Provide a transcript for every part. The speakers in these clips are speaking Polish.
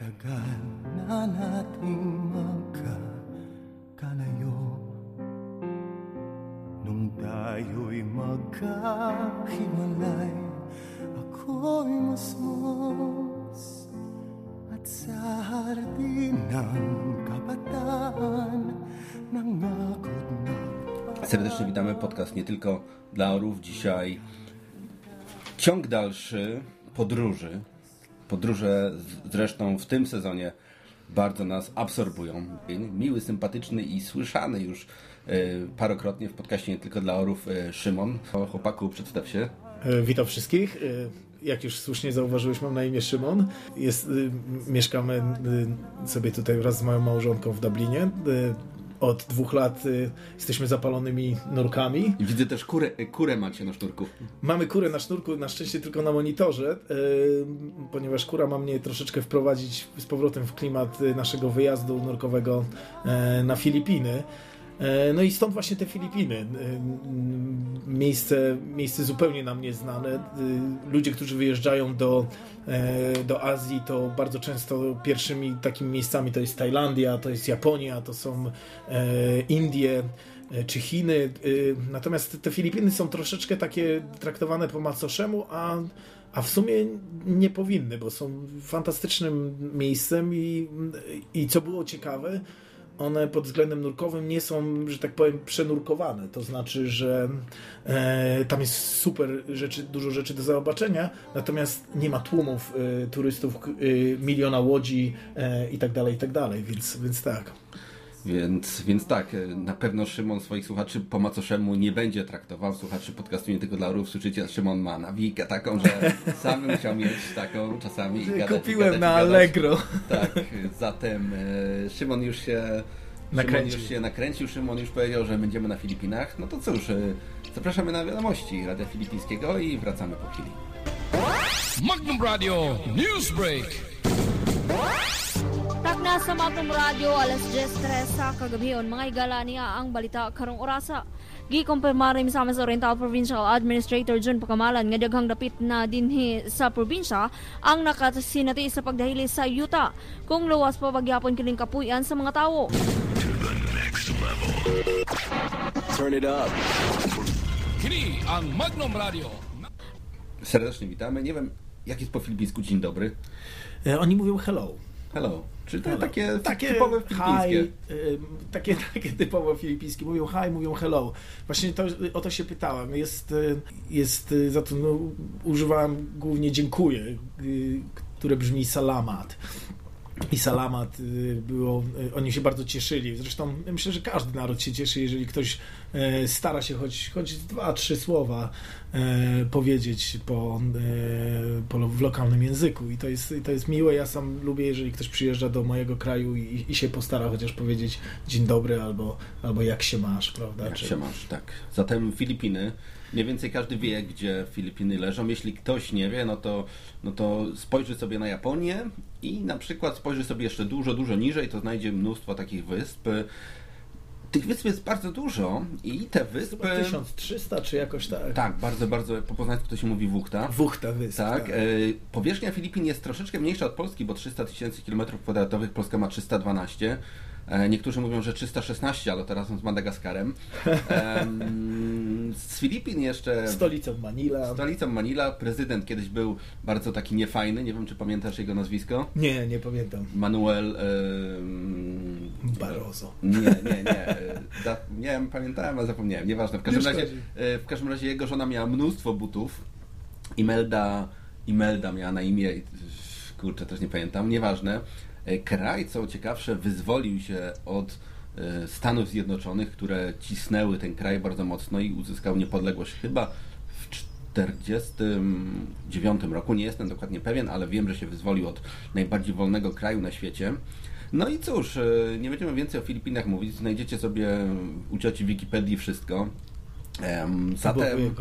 Tagal na nating Nung tayo'y Ako'y At sa hardin ng kabataan Nangakot na Serdecznie witamy podcast nie tylko dla orów. Dzisiaj ciąg dalszy podróży. Podróże zresztą w tym sezonie bardzo nas absorbują. Miły, sympatyczny i słyszany już e, parokrotnie w podcaście nie tylko dla orów e, Szymon. Chłopaku, przedstaw się. E, Witam wszystkich. Jak już słusznie zauważyłeś, mam na imię Szymon. Jest, mieszkamy sobie tutaj wraz z moją małżonką w Dublinie. Y, Od dwóch lat y, jesteśmy zapalonymi nurkami. I widzę też kurę, kurę macie na sznurku. Mamy kurę na sznurku, na szczęście tylko na monitorze, y, ponieważ kura ma mnie troszeczkę wprowadzić z powrotem w klimat y, naszego wyjazdu nurkowego e, na Filipiny. E, No i stąd właśnie te Filipiny. Y, Miejsce, miejsce zupełnie nam nieznane. Y, Ludzie, którzy wyjeżdżają do, e, do Azji, to bardzo często pierwszymi takimi miejscami to jest Tajlandia, to jest Japonia, to są e, Indie e, czy Chiny. Natomiast te Filipiny są troszeczkę takie traktowane po macoszemu, a, a w sumie nie powinny, bo są fantastycznym miejscem i, i co było ciekawe, one pod względem nurkowym nie są, że tak powiem, przenurkowane. To znaczy, że e, tam jest super rzeczy, dużo rzeczy do zobaczenia, natomiast nie ma tłumów e, turystów, e, miliona łodzi e, i tak dalej, i tak dalej, więc, więc tak. Więc, więc tak, e, na pewno Szymon swoich słuchaczy po macoszemu nie będzie traktował. Słuchaczy podcastu nie tylko dla orów. Słyszycie, Szymon ma nawikę taką, że sam bym chciał mieć taką czasami. i gadać, i Kupiłem gadać, na gadać. Allegro. Tak, zatem e, Szymon już się Nakręcił. Szymon już się nakręcił, Szymon już powiedział, że będziemy na Filipinach. No to cóż, e, zapraszamy na wiadomości Radia Filipińskiego i wracamy po chwili. Magnum Radio News Takna sa Magnum Radio, alas 10.03 sa kagabiyon, mga igala niya ang balita karong orasa. Gikumpirmari sa amin sa Oriental Provincial Administrator Jun Pagamalan nga daghang dapit na dinhi sa probinsya ang nakasinati sa pagdahili sa yuta kung luwas pa bagyapon kining kapuyan sa mga tawo. Kini ang Magnum Radio. Serdecznie witamy. Nie wiem, jak jest po filipińsku dzień dobry. E, Oni mówią hello. Hello. Czyli to Hello. takie, takie typowe hi, filipińskie. y, takie, takie typowo filipińskie. Mówią hi, mówią hello. Właśnie to, o to się pytałem. Jest, y, jest y, za to no, używałem głównie dziękuję, y, które brzmi salamat. I salamat y, było, y, oni się bardzo cieszyli. Zresztą myślę, że każdy naród się cieszy, jeżeli ktoś stara się choć, choć dwa, trzy słowa e, powiedzieć po, e, po, w lokalnym języku. I to jest, to jest miłe. Ja sam lubię, jeżeli ktoś przyjeżdża do mojego kraju i, i się postara chociaż powiedzieć dzień dobry albo, albo jak się masz, prawda? Jak Czy- się masz, tak. Zatem Filipiny. Mniej więcej każdy wie, gdzie Filipiny leżą. Jeśli ktoś nie wie, no to, no to spojrzy sobie na Japonię i na przykład spojrzy sobie jeszcze dużo, dużo niżej, to znajdzie mnóstwo takich wysp. Tych wysp jest bardzo dużo i te wyspy... Chyba 1300 czy jakoś tak. Tak, bardzo, bardzo, po poznańsku to się mówi wuchta. Wuchta wysp. Tak, e, powierzchnia Filipin jest troszeczkę mniejsza od Polski, bo 300 tysięcy kilometrów kwadratowych, Polska ma 312. E, niektórzy mówią, że 316, ale to razem z Madagaskarem. Em, z Filipin jeszcze... Stolicą Manila. Stolicą Manila prezydent kiedyś był bardzo taki niefajny, nie wiem czy pamiętasz jego nazwisko. Nie, nie pamiętam. Manuel... em, Barroso. nie, nie, nie. e, wiem, pamiętałem, a zapomniałem. Nieważne. W każdym, razie, e, w każdym razie jego żona miała mnóstwo butów. Imelda, Imelda miała na imię, e, kurczę, też nie pamiętam, nieważne. E, Kraj, co ciekawsze, wyzwolił się od e, Stanów Zjednoczonych, które cisnęły ten kraj bardzo mocno i uzyskał niepodległość chyba w 1949 roku. Nie jestem dokładnie pewien, ale wiem, że się wyzwolił od najbardziej wolnego kraju na świecie. No i cóż, e, nie będziemy więcej o Filipinach mówić. Znajdziecie sobie u cioci Wikipedii wszystko. Zatem,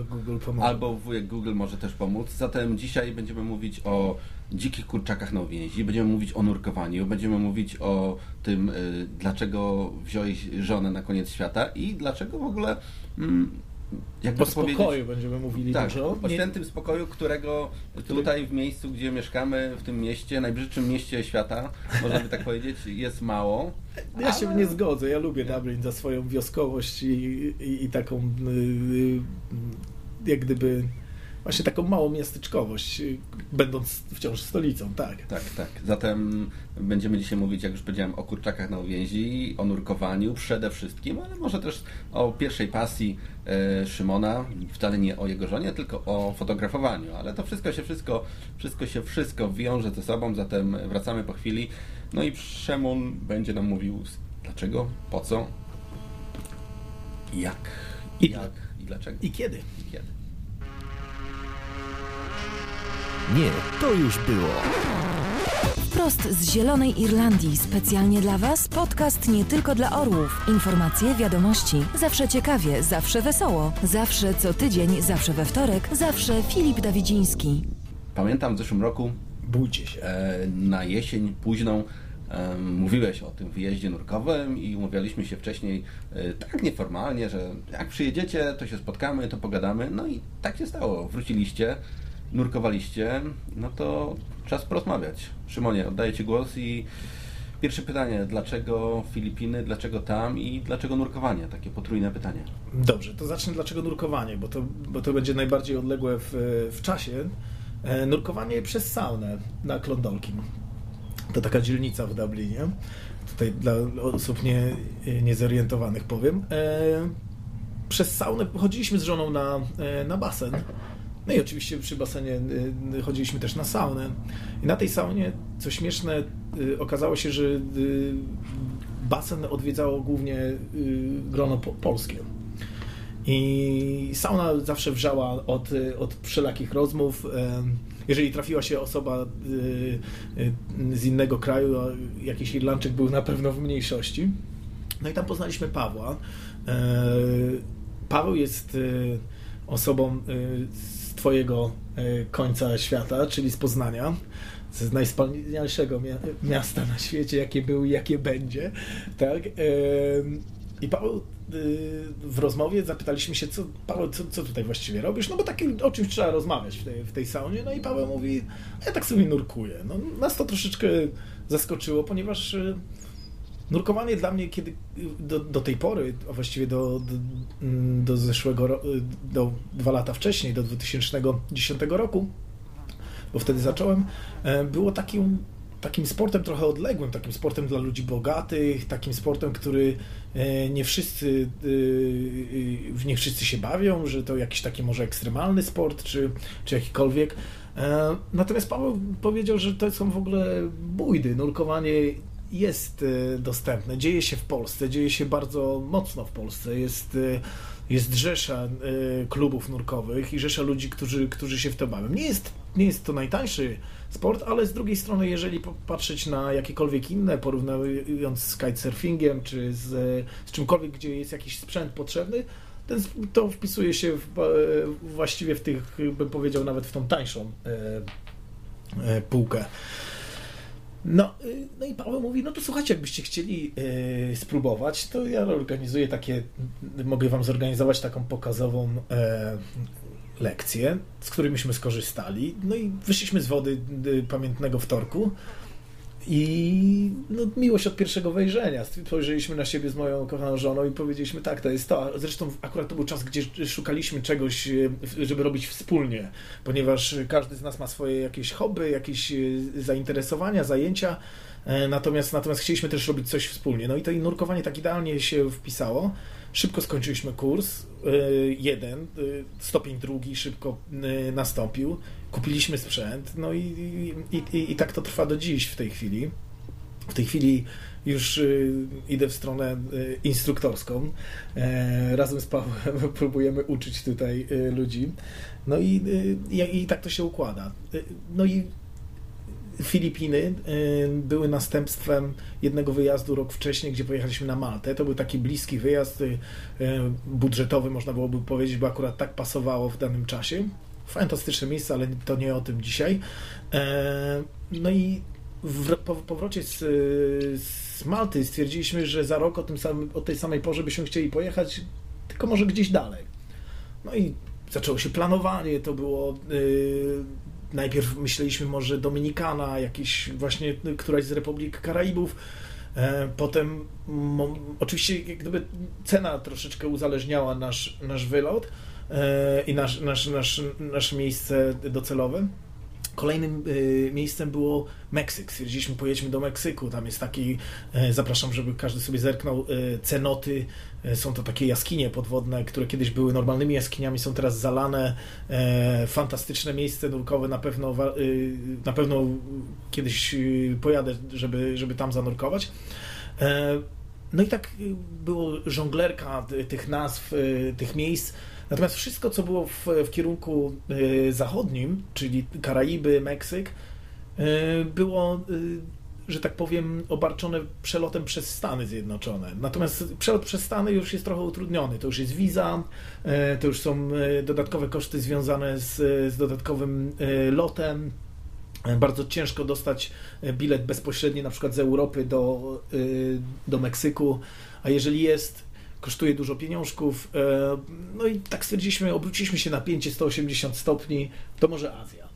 albo wujek Google może też pomóc. Zatem dzisiaj będziemy mówić o dzikich kurczakach na uwięzi, będziemy mówić o nurkowaniu, będziemy mówić o tym, y, dlaczego wziąłeś żonę na koniec świata i dlaczego w ogóle mm, jakby O spokoju będziemy mówili Tak, dużo. o świętym spokoju, którego tutaj w miejscu, gdzie mieszkamy, w tym mieście, najbrzydszym mieście świata, można by tak powiedzieć, jest mało. Ja się ale- nie zgodzę. Ja lubię Dublin za swoją wioskowość i, i, i taką y, y, jak gdyby właśnie taką małą miasteczkowość, y, będąc wciąż stolicą, tak. Tak, tak. Zatem będziemy dzisiaj mówić, jak już powiedziałem, o kurczakach na uwięzi, o nurkowaniu przede wszystkim, ale może też o pierwszej pasji e, Szymona, wcale nie o jego żonie, tylko o fotografowaniu, ale to wszystko się wszystko, wszystko się wszystko wiąże ze sobą, zatem wracamy po chwili. No i Szymon będzie nam mówił dlaczego, po co, jak, I- jak i dlaczego I kiedy? i kiedy. Nie, to już było. Wprost z Zielonej Irlandii, specjalnie dla Was podcast nie tylko dla orłów. Informacje, wiadomości, zawsze ciekawie, zawsze wesoło, zawsze co tydzień, zawsze we wtorek, zawsze Filip Dawidziński. Pamiętam w zeszłym roku Bójcie się. E, na jesień późną mówiłeś o tym wyjeździe nurkowym i umawialiśmy się wcześniej e, tak nieformalnie, że jak przyjedziecie, to się spotkamy, to pogadamy. No i tak się stało. Wróciliście, nurkowaliście, no to czas porozmawiać. Szymonie, oddaję Ci głos i pierwsze pytanie, dlaczego Filipiny, dlaczego tam i dlaczego nurkowanie? Takie potrójne pytanie. Dobrze, to zacznę dlaczego nurkowanie, bo to, bo to będzie najbardziej odległe w, w czasie. E, Nurkowanie przez saunę na Klondolkim. To taka dzielnica w Dublinie. Tutaj dla osób nie, niezorientowanych powiem. E, Przez saunę chodziliśmy z żoną na, e, na basen. No i oczywiście przy basenie y, chodziliśmy też na saunę. I na tej saunie, co śmieszne, y, okazało się, że y, basen odwiedzało głównie y, grono po, polskie. I sauna zawsze wrzała od, y, od wszelakich rozmów. Jeżeli trafiła się osoba y, y, z innego kraju, jakiś Irlandczyk był na pewno w mniejszości. No i tam poznaliśmy Pawła. Paweł jest y, osobą y, Twojego y, końca świata, czyli z Poznania. Z najspanialszego mia- miasta na świecie, jakie był i jakie będzie. Tak? I Paweł y, w rozmowie zapytaliśmy się, co, Paweł, co, co tutaj właściwie robisz? No bo takie, o czymś trzeba rozmawiać w tej, w tej saunie. No i Paweł mówi, ja tak sobie nurkuję. No, nas to troszeczkę zaskoczyło, ponieważ y, Nurkowanie dla mnie, kiedy do, do tej pory, a właściwie do, do, mm, do zeszłego do dwa lata wcześniej, do 2010 roku, bo wtedy zacząłem, e, było takim, takim sportem trochę odległym, takim sportem dla ludzi bogatych, takim sportem, który e, nie wszyscy, e, w nie wszyscy się bawią, że to jakiś taki może ekstremalny sport, czy, czy jakikolwiek. Natomiast Paweł powiedział, że to są w ogóle bójdy. Nurkowanie jest e, dostępne, dzieje się w Polsce, dzieje się bardzo mocno w Polsce. Jest, e, jest rzesza e, klubów nurkowych i rzesza ludzi, którzy, którzy się w to bawią. Nie jest, nie jest to najtańszy sport, ale z drugiej strony, jeżeli popatrzeć na jakiekolwiek inne, porównując z kitesurfingiem czy z, z czymkolwiek, gdzie jest jakiś sprzęt potrzebny, ten, to wpisuje się w, e, właściwie w tych, bym powiedział, nawet w tą tańszą e, e, półkę. No, y, no i Paweł mówi, no to słuchajcie, jakbyście chcieli y, spróbować, to ja organizuję takie, mogę wam zorganizować taką pokazową e, lekcję, z której myśmy skorzystali. No i wyszliśmy z wody y, pamiętnego wtorku i no, miłość od pierwszego wejrzenia. Spojrzeliśmy na siebie z moją kochaną żoną i powiedzieliśmy, tak, to jest to. Zresztą akurat to był czas, gdzie szukaliśmy czegoś, e, żeby robić wspólnie, ponieważ każdy z nas ma swoje jakieś hobby, jakieś e, zainteresowania, zajęcia, e, natomiast, natomiast chcieliśmy też robić coś wspólnie. No i to i nurkowanie tak idealnie się wpisało. Szybko skończyliśmy kurs, e, jeden, e, stopień drugi szybko e, nastąpił. Kupiliśmy sprzęt, no i, i, i, i tak to trwa do dziś w tej chwili. W tej chwili już y, idę w stronę y, instruktorską. E, razem z Pawłem próbujemy uczyć tutaj y, ludzi. No i, y, i, i tak to się układa. Y, no i Filipiny y, były następstwem jednego wyjazdu rok wcześniej, gdzie pojechaliśmy na Maltę. To był taki bliski wyjazd y, y, budżetowy, można byłoby powiedzieć, bo akurat tak pasowało w danym czasie. Fantastyczne miejsce, ale to nie o tym dzisiaj. E, No i w, po powrocie z, z Malty stwierdziliśmy, że za rok o, tym samym, o tej samej porze byśmy chcieli pojechać, tylko może gdzieś dalej. No i zaczęło się planowanie, to było... Najpierw myśleliśmy może Dominikana, jakiś właśnie któraś z Republik Karaibów, e, Potem oczywiście jak gdyby cena troszeczkę uzależniała nasz, nasz wylot e, i nasz, nasz, nasz, nasze miejsce docelowe. Kolejnym y, miejscem było Meksyk. Stwierdziliśmy, pojedźmy do Meksyku. Tam jest taki, y, zapraszam, żeby każdy sobie zerknął, y, cenoty. Są to takie jaskinie podwodne, które kiedyś były normalnymi jaskiniami, są teraz zalane. Fantastyczne miejsce nurkowe. Na pewno, na pewno kiedyś pojadę, żeby, żeby tam zanurkować. No i tak było żonglerka tych nazw, tych miejsc. Natomiast wszystko, co było w, w kierunku y, zachodnim, czyli Karaiby, Meksyk, y, było, y, że tak powiem, obarczone przelotem przez Stany Zjednoczone. Natomiast przelot przez Stany już jest trochę utrudniony. To już jest wiza, to już są dodatkowe koszty związane z, z dodatkowym lotem. Bardzo ciężko dostać bilet bezpośredni na przykład z Europy do, do Meksyku, a jeżeli jest kosztuje dużo pieniążków. E, no i tak stwierdziliśmy, obróciliśmy się na pięcie 180 stopni, to może Azja.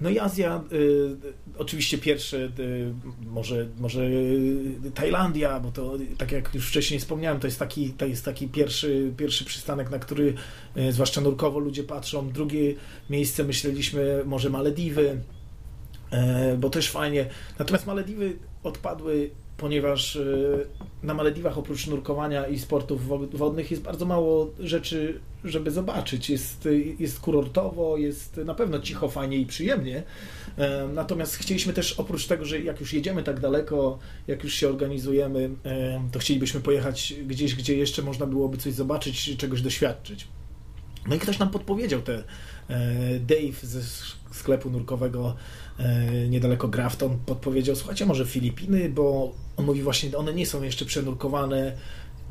No i Azja, y, oczywiście pierwszy, y, może, może Tajlandia, bo to tak jak już wcześniej wspomniałem, to jest taki, to jest taki pierwszy, pierwszy przystanek, na który y, zwłaszcza nurkowo ludzie patrzą. Drugie miejsce myśleliśmy może Malediwy, bo też fajnie. Natomiast Malediwy odpadły ponieważ e, na Malediwach oprócz nurkowania i sportów wodnych jest bardzo mało rzeczy, żeby zobaczyć. Jest, jest kurortowo, jest na pewno cicho, fajnie i przyjemnie. E, natomiast chcieliśmy też oprócz tego, że jak już jedziemy tak daleko, jak już się organizujemy, e, to chcielibyśmy pojechać gdzieś, gdzie jeszcze można byłoby coś zobaczyć, czegoś doświadczyć. No i ktoś nam podpowiedział te Dave ze sklepu nurkowego E, niedaleko Grafton, podpowiedział, słuchajcie, może Filipiny, bo on mówi właśnie, one nie są jeszcze przenurkowane,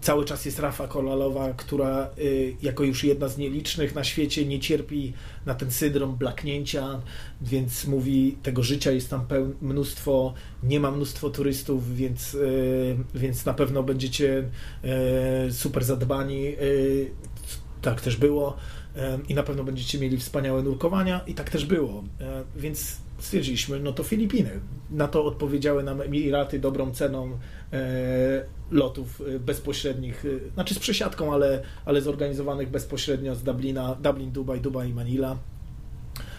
cały czas jest Rafa Kolalowa, która y, jako już jedna z nielicznych na świecie nie cierpi na ten syndrom blaknięcia, więc mówi, tego życia jest tam mnóstwo, nie ma mnóstwo turystów, więc, y, więc na pewno będziecie super zadbani. Tak też było i na pewno będziecie mieli wspaniałe nurkowania i tak też było. E, więc stwierdziliśmy, no to Filipiny. Na to odpowiedziały nam Emiraty dobrą ceną e, lotów e, bezpośrednich, e, znaczy z przesiadką, ale, ale zorganizowanych bezpośrednio z Dublina, Dublin, Dubaj, Dubaj i Manila.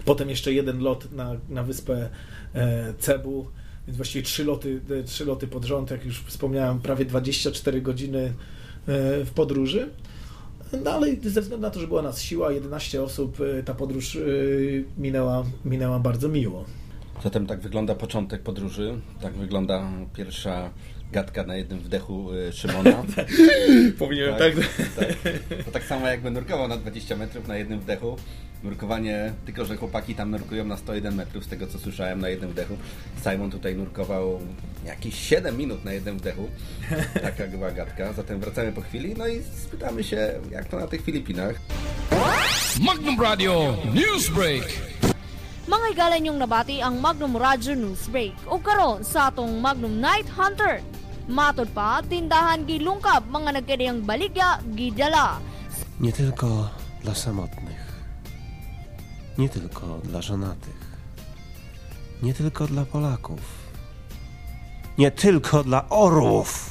Potem jeszcze jeden lot na, na wyspę Cebu, więc właściwie trzy loty, trzy loty pod rząd, jak już wspomniałem, prawie 24 godziny w podróży. No ale ze względu na to, że była nas siła, 11 osób, y, ta podróż y, minęła, minęła bardzo miło. Zatem tak wygląda początek podróży, tak wygląda pierwsza gadka na jednym wdechu y, Szymona. Powinienem tak, tak. tak. To tak samo jakby nurkował na 20 metrów na jednym wdechu. Nurkowanie, tylko że chłopaki tam nurkują na 101 metrów, z tego co słyszałem, na jednym wdechu. Simon tutaj nurkował jakieś 7 minut na jednym wdechu. Taka była gadka. Zatem wracamy po chwili, no i spytamy się, jak to na tych Filipinach. Magnum Radio Newsbreak! Mga igalan yung nabati ang Magnum Radio Newsbreak o karon sa atong Magnum Night Hunter. Matod pa, tindahan gilungkab mga nagkadiyang baligya gidala. Nie tylko dla samotnych, nie tylko dla żonatych, nie tylko dla Polaków, nie tylko dla orłów.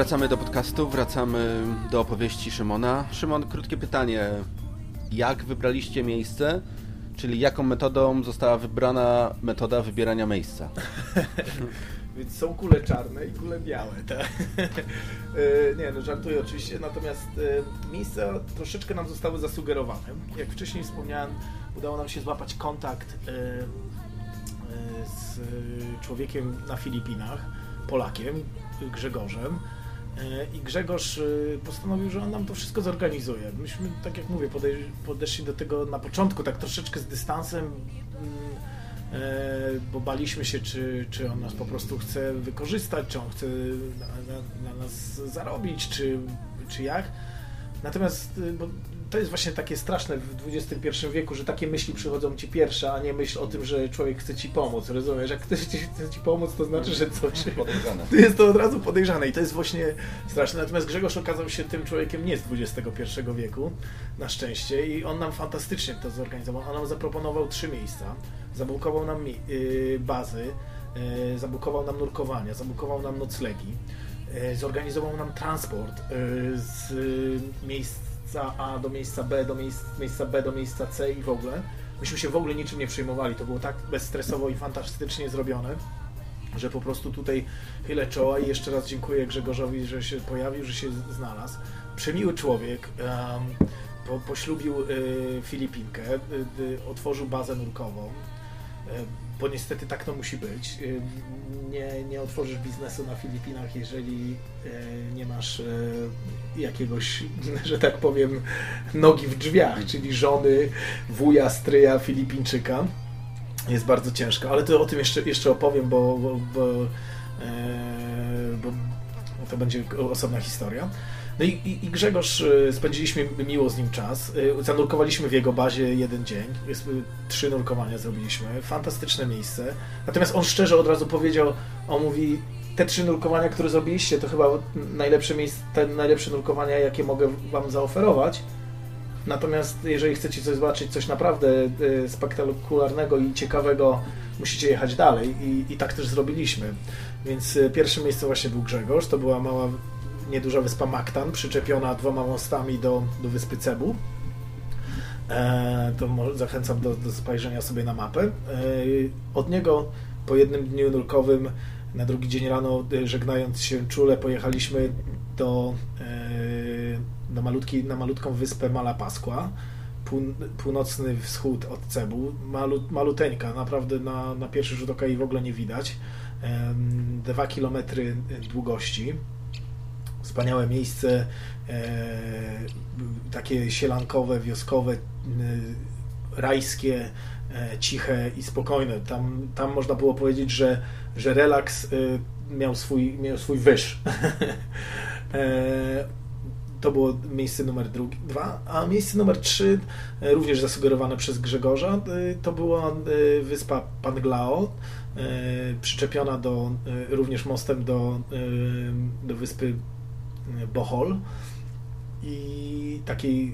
Wracamy do podcastu, wracamy do opowieści Szymona. Szymon, krótkie pytanie. Jak wybraliście miejsce? Czyli jaką metodą została wybrana metoda wybierania miejsca? Więc są kule czarne i kule białe. Tak? E, nie, no żartuję oczywiście, natomiast e, miejsca troszeczkę nam zostały zasugerowane. Jak wcześniej wspomniałem, udało nam się złapać kontakt e, z człowiekiem na Filipinach, Polakiem, Grzegorzem. E, I Grzegorz e, postanowił, że on nam to wszystko zorganizuje. Myśmy, tak jak mówię, podeszli do tego na początku tak troszeczkę z dystansem, mm, e, bo baliśmy się, czy, czy on nas po prostu chce wykorzystać, czy on chce na, na, na nas zarobić, czy, czy jak. Natomiast bo to jest właśnie takie straszne w XXI wieku, że takie myśli przychodzą ci pierwsze, a nie myśl o tym, że człowiek chce ci pomóc. Rozumiesz? Jak ktoś ci chce ci pomóc, to znaczy, że coś. Podejrzane. To jest to od razu podejrzane i to jest właśnie straszne. Natomiast Grzegorz okazał się tym człowiekiem nie z XXI wieku, na szczęście, i on nam fantastycznie to zorganizował. On nam zaproponował trzy miejsca, zabukował nam yy, bazy, yy, zabukował nam nurkowania, zabukował nam noclegi, yy, zorganizował nam transport z yy, miejsca A do miejsca B, do miejsc, miejsca B do miejsca C i w ogóle. Myśmy się w ogóle niczym nie przejmowali. To było tak bezstresowo i fantastycznie zrobione że po prostu tutaj chylę czoła i jeszcze raz dziękuję Grzegorzowi, że się pojawił, że się znalazł. Przemiły człowiek, em, po, poślubił y, Filipinkę, y, y, otworzył bazę nurkową, y, bo niestety tak to musi być. Nie, nie otworzysz biznesu na Filipinach, jeżeli y, nie masz y, jakiegoś, że tak powiem, nogi w drzwiach, czyli żony, wuja, stryja Filipińczyka jest bardzo ciężko, ale to o tym jeszcze, jeszcze opowiem, bo, bo, bo, e, bo to będzie osobna historia. No i, i, i Grzegorz, e, spędziliśmy miło z nim czas. E, Zanurkowaliśmy w jego bazie jeden dzień. E, trzy nurkowania zrobiliśmy. Fantastyczne miejsce. Natomiast on szczerze od razu powiedział, on mówi, te trzy nurkowania, które zrobiliście, to chyba najlepsze miejsce, te najlepsze nurkowania, jakie mogę wam zaoferować. Natomiast jeżeli chcecie coś zobaczyć, coś naprawdę y, spektakularnego i ciekawego, musicie jechać dalej i, i tak też zrobiliśmy. Więc y, pierwsze miejsce właśnie był Grzegorz, to była mała, nieduża wyspa Maktan, przyczepiona dwoma mostami do, do wyspy Cebu. E, to zachęcam do, do spojrzenia sobie na mapę. E, od niego po jednym dniu nurkowym, na drugi dzień rano, y, żegnając się czule, pojechaliśmy do, e, do malutkiej, na malutką wyspę Malapaskła. Pół, północny wschód od Cebu. Malu, maluteńka, naprawdę na, na pierwszy rzut oka jej w ogóle nie widać. Em, Dwa kilometry długości. Wspaniałe miejsce, e, takie sielankowe, wioskowe, e, rajskie, e, ciche i spokojne. Tam, tam można było powiedzieć, że, że relaks miał swój, miał swój wyż. To było miejsce numer drugi, dwa, a miejsce numer trzy, również zasugerowane przez Grzegorza, to była wyspa Panglao, przyczepiona do, również mostem do, do wyspy Bohol i takiej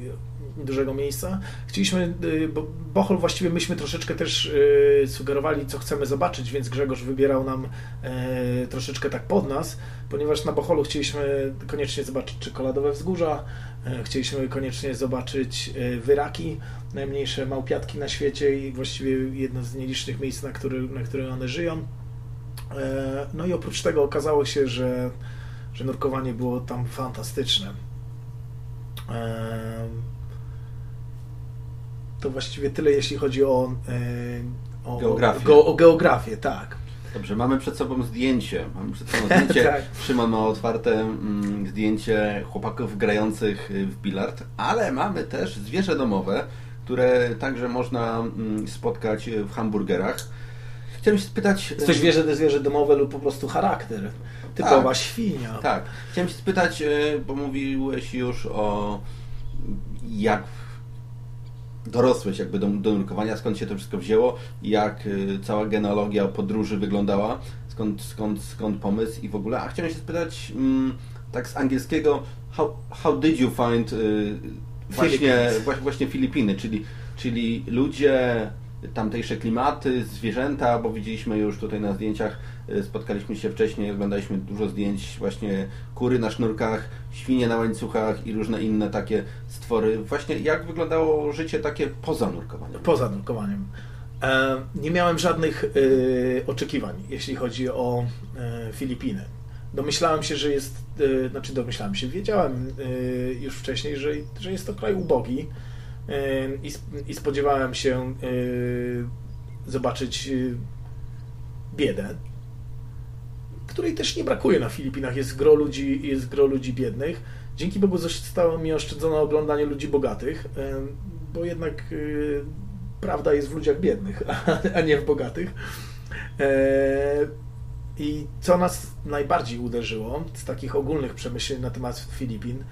dużego miejsca. Chcieliśmy, y, bo Bohol właściwie myśmy troszeczkę też y, sugerowali, co chcemy zobaczyć, więc Grzegorz wybierał nam e, troszeczkę tak pod nas, ponieważ na Boholu chcieliśmy koniecznie zobaczyć czekoladowe wzgórza, e, chcieliśmy koniecznie zobaczyć e, wyraki, najmniejsze małpiatki na świecie i właściwie jedno z nielicznych miejsc, na, który, na którym one żyją. No i oprócz tego okazało się, że, że nurkowanie było tam fantastyczne. To właściwie tyle, jeśli chodzi o, o, Geografię. o, o geografię, tak. Dobrze, mamy przed sobą zdjęcie. Mamy przed sobą zdjęcie. Tak. Szymon ma otwarte mm, zdjęcie chłopaków grających w bilard, ale mamy też zwierzę domowe, które także można mm, spotkać w hamburgerach. Chciałem się spytać. y, że to zwierzę domowe lub po prostu charakter. Typowa świnia. Tak. Chciałem się spytać, y, bo mówiłeś już o jak dorosłeś jakby do, do nurkowania, skąd się to wszystko wzięło, jak y, cała genealogia podróży wyglądała, skąd, skąd, skąd pomysł i w ogóle. A chciałem się spytać mm, tak z angielskiego, how, how did you find y, właśnie, właśnie Filipiny, czyli, czyli ludzie, tamtejsze klimaty, zwierzęta, bo widzieliśmy już tutaj na zdjęciach, y, spotkaliśmy się wcześniej, oglądaliśmy dużo zdjęć właśnie kury na sznurkach, świnie na łańcuchach i różne inne takie stwory. Właśnie jak wyglądało życie takie poza nurkowaniem? Poza nurkowaniem. E, Nie miałem żadnych e, oczekiwań, jeśli chodzi o e, Filipiny. Domyślałem się, że jest, e, znaczy domyślałem się, wiedziałem e, już wcześniej, że, że jest to kraj ubogi e, i, i spodziewałem się e, zobaczyć e, biedę, której też nie brakuje na Filipinach. Jest gro ludzi, jest gro ludzi biednych. Dzięki Bogu zostało mi oszczędzone oglądanie ludzi bogatych, bo jednak e, prawda jest w ludziach biednych, a nie w bogatych. E, I co nas najbardziej uderzyło z takich ogólnych przemyśleń na temat Filipin,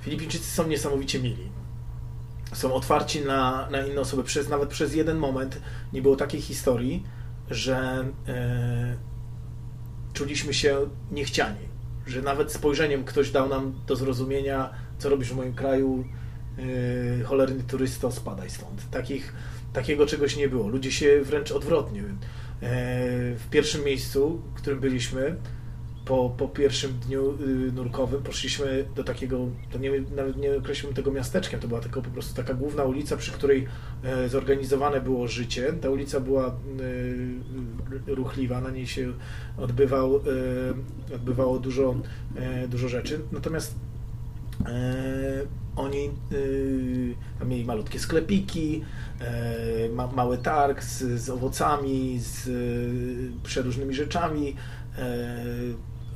Filipińczycy są niesamowicie mili. Są otwarci na, na inne osoby. Przez, nawet przez jeden moment nie było takiej historii, że e, czuliśmy się niechciani. Że nawet spojrzeniem ktoś dał nam do zrozumienia, co robisz w moim kraju, e, cholerny turysto, spadaj stąd. Takich, takiego czegoś nie było. Ludzie się wręcz odwrotnie. E, w pierwszym miejscu, w którym byliśmy, po, po pierwszym dniu y, nurkowym poszliśmy do takiego, to nie, nawet nie określiłem tego miasteczkiem, to była tylko po prostu taka główna ulica, przy której e, zorganizowane było życie. Ta ulica była y, ruchliwa, na niej się odbywał, y, odbywało dużo, e, dużo rzeczy. Natomiast e, oni tam mieli malutkie sklepiki, ma, mały targ z, z owocami, z przeróżnymi rzeczami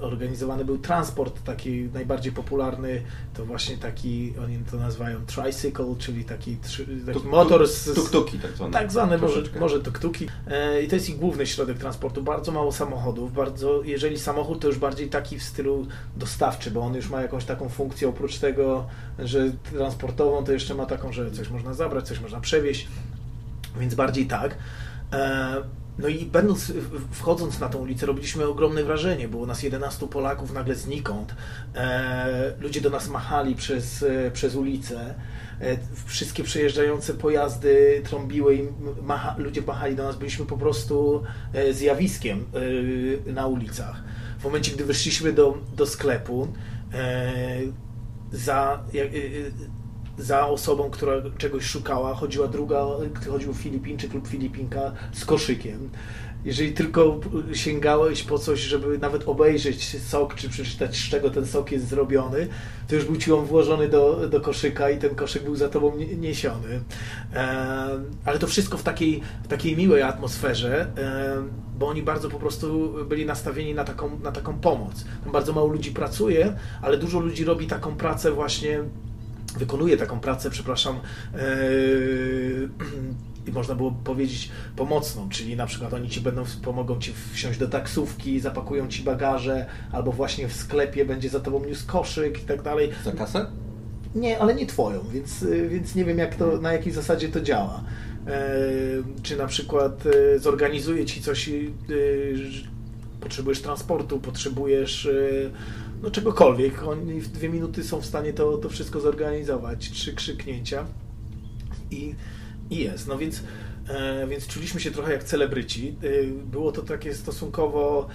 organizowany był transport taki najbardziej popularny, to właśnie taki, oni to nazywają tricycle, czyli taki, taki tuk, motor z... Tuktuki tak zwane. Tak zwane, może, może tuktuki. E, I to jest ich główny środek transportu. Bardzo mało samochodów, bardzo, jeżeli samochód to już bardziej taki w stylu dostawczy, bo on już ma jakąś taką funkcję, oprócz tego, że transportową, to jeszcze ma taką, że coś można zabrać, coś można przewieźć, więc bardziej tak. E, no i będąc, wchodząc na tą ulicę, robiliśmy ogromne wrażenie. Było nas 11 Polaków nagle znikąd. E, ludzie do nas machali przez, e, przez ulicę. E, wszystkie przejeżdżające pojazdy trąbiły i macha, ludzie machali do nas. Byliśmy po prostu e, zjawiskiem na ulicach. W momencie, gdy wyszliśmy do, do sklepu, za, za osobą, która czegoś szukała, chodziła druga, chodził Filipińczyk lub Filipinka z koszykiem. Jeżeli tylko sięgałeś po coś, żeby nawet obejrzeć sok, czy przeczytać, z czego ten sok jest zrobiony, to już był ci on włożony do, do koszyka i ten koszyk był za tobą niesiony. ale to wszystko w takiej, w takiej miłej atmosferze, bo oni bardzo po prostu byli nastawieni na taką, na taką pomoc. Tam bardzo mało ludzi pracuje, ale dużo ludzi robi taką pracę właśnie wykonuje taką pracę, przepraszam, yy, i można było powiedzieć pomocną, czyli na przykład oni ci będą, pomogą ci wsiąść do taksówki, zapakują ci bagaże, albo właśnie w sklepie będzie za tobą niósł koszyk i tak dalej. Za kasę? Nie, ale nie twoją, więc, yy, więc nie wiem jak to, na jakiej zasadzie to działa. Yy, czy na przykład zorganizuje ci coś, potrzebujesz transportu, potrzebujesz no czegokolwiek. Oni w dwie minuty są w stanie to, to wszystko zorganizować. Trzy krzyknięcia i, i jest. No więc, e, więc czuliśmy się trochę jak celebryci. E, było to takie stosunkowo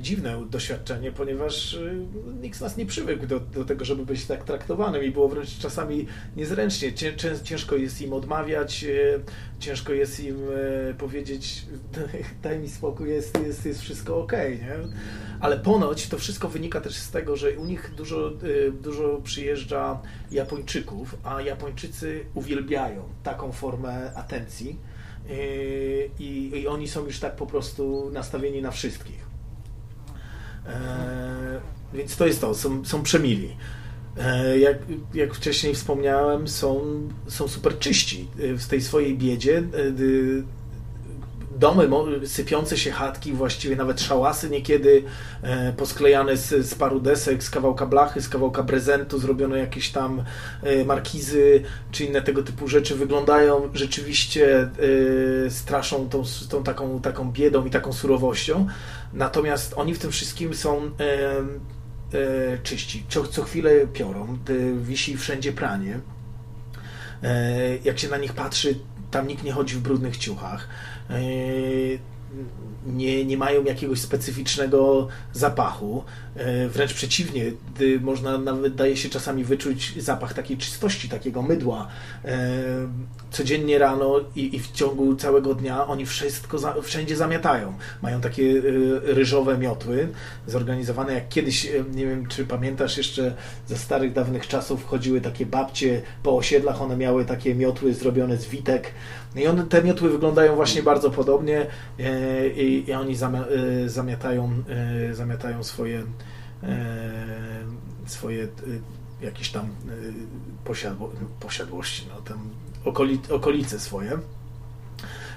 dziwne doświadczenie, ponieważ e, nikt z nas nie przywykł do, do tego, żeby być tak traktowanym i było wręcz czasami niezręcznie. Cię, ciężko jest im odmawiać, e, ciężko jest im e, powiedzieć daj mi spokój, jest, jest, jest wszystko ok, nie? Ale ponoć to wszystko wynika też z tego, że u nich dużo, dużo przyjeżdża Japończyków, a Japończycy uwielbiają taką formę atencji i, i oni są już tak po prostu nastawieni na wszystkich. E, więc to jest to, są, są przemili. E, jak, jak wcześniej wspomniałem, są, są super czyści w tej swojej biedzie domy, sypiące się chatki, właściwie nawet szałasy niekiedy e, posklejane z, z paru desek, z kawałka blachy, z kawałka prezentu, zrobione jakieś tam e, markizy czy inne tego typu rzeczy wyglądają rzeczywiście, e, straszą tą, tą taką, taką biedą i taką surowością. Natomiast oni w tym wszystkim są czyści. Co, co chwilę piorą, wisi wszędzie pranie. Jak się na nich patrzy, tam nikt nie chodzi w brudnych ciuchach. Yy, nie, nie mają jakiegoś specyficznego zapachu. Yy, wręcz przeciwnie, można nawet daje się czasami wyczuć zapach takiej czystości, takiego mydła. Yy, codziennie rano i, i w ciągu całego dnia oni wszystko za, wszędzie zamiatają. Mają takie ryżowe miotły, zorganizowane jak kiedyś, nie wiem czy pamiętasz jeszcze ze starych, dawnych czasów chodziły takie babcie po osiedlach, one miały takie miotły zrobione z witek, i one, te miotły wyglądają właśnie bardzo podobnie. e, i, i oni zamia, e, zamiatają, e, zamiatają swoje e, swoje e, jakieś tam e, posiadło, posiadłości, no, tam okoli, okolice swoje.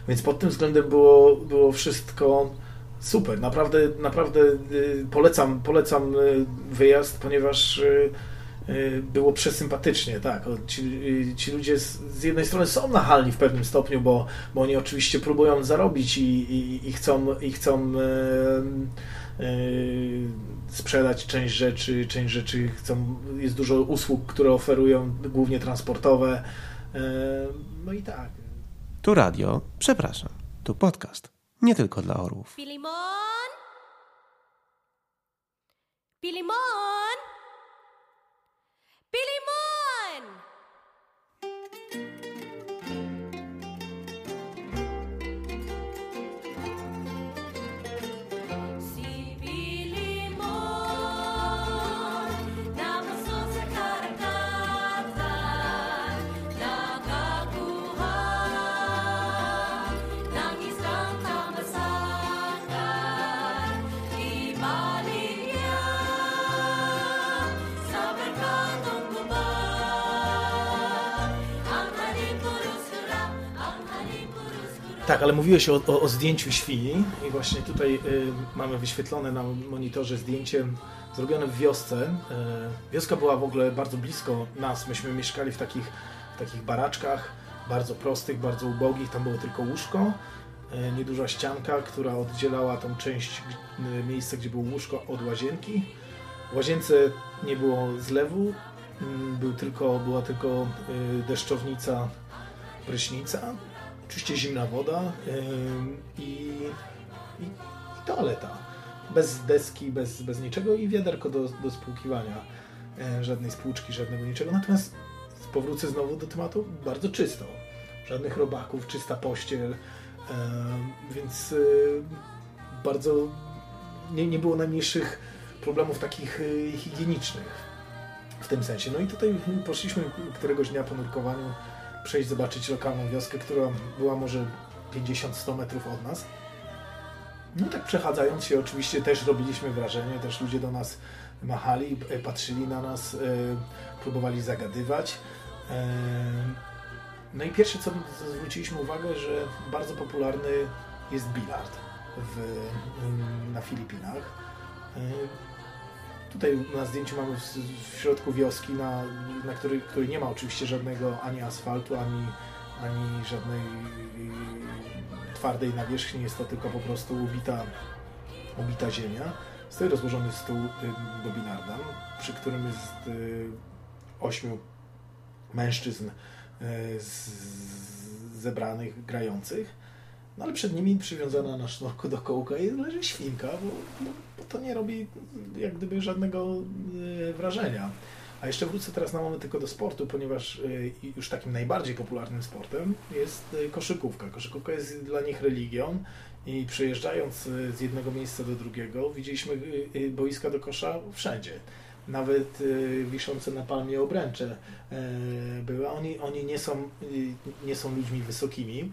Więc pod tym względem było, było wszystko super. Naprawdę, naprawdę polecam, polecam wyjazd, ponieważ było przesympatycznie, tak. Ci, ci ludzie z, z jednej strony są nachalni w pewnym stopniu, bo, bo oni oczywiście próbują zarobić i, i, i chcą, i chcą y, sprzedać część rzeczy, część rzeczy chcą, jest dużo usług, które oferują, głównie transportowe. Y, No i tak. Tu radio, przepraszam, tu podcast. Nie tylko dla orłów. Pilimon! Pilimon! Pilimon! Tak, ale mówiłeś o, o, o zdjęciu świni i właśnie tutaj y, mamy wyświetlone na monitorze zdjęcie zrobione w wiosce. Y, wioska była w ogóle bardzo blisko nas. Myśmy mieszkali w takich, w takich baraczkach, bardzo prostych, bardzo ubogich. Tam było tylko łóżko, y, nieduża ścianka, która oddzielała tą część y, miejsca, gdzie było łóżko od łazienki. W łazience nie było zlewu, mm, był tylko, była tylko y, deszczownica prysznica, oczywiście zimna woda i, i, i toaleta. Bez deski, bez, bez niczego i wiaderko do, do spłukiwania. Żadnej spłuczki, żadnego niczego. Natomiast powrócę znowu do tematu bardzo czysto. Żadnych robaków, czysta pościel. Więc bardzo nie, nie było najmniejszych problemów takich y, higienicznych w tym sensie. No i tutaj poszliśmy któregoś dnia po nurkowaniu przejść, zobaczyć lokalną wioskę, która była może 50-100 metrów od nas. No tak przechadzając się oczywiście też robiliśmy wrażenie, też ludzie do nas machali, e, patrzyli na nas, e, próbowali zagadywać. E, No i pierwsze co zwróciliśmy uwagę, że bardzo popularny jest bilard w, na Filipinach. Tutaj na zdjęciu mamy w, w środku wioski, na, na której, której nie ma oczywiście żadnego ani asfaltu, ani, ani żadnej y, twardej nawierzchni. Jest to tylko po prostu ubita, ubita ziemia. Stoi rozłożony stół y, do binarda, przy którym jest y, ośmiu mężczyzn zebranych, grających. No ale przed nimi przywiązana na sznurku do kołka i leży świnka, bo, bo, to nie robi jak gdyby żadnego e, wrażenia. A jeszcze wrócę teraz na moment tylko do sportu, ponieważ i już takim najbardziej popularnym sportem jest e, koszykówka. Koszykówka jest dla nich religią i przejeżdżając e, z jednego miejsca do drugiego widzieliśmy boiska do kosza wszędzie. Nawet wiszące na palmie obręcze były. Oni, oni nie, są, nie są ludźmi wysokimi,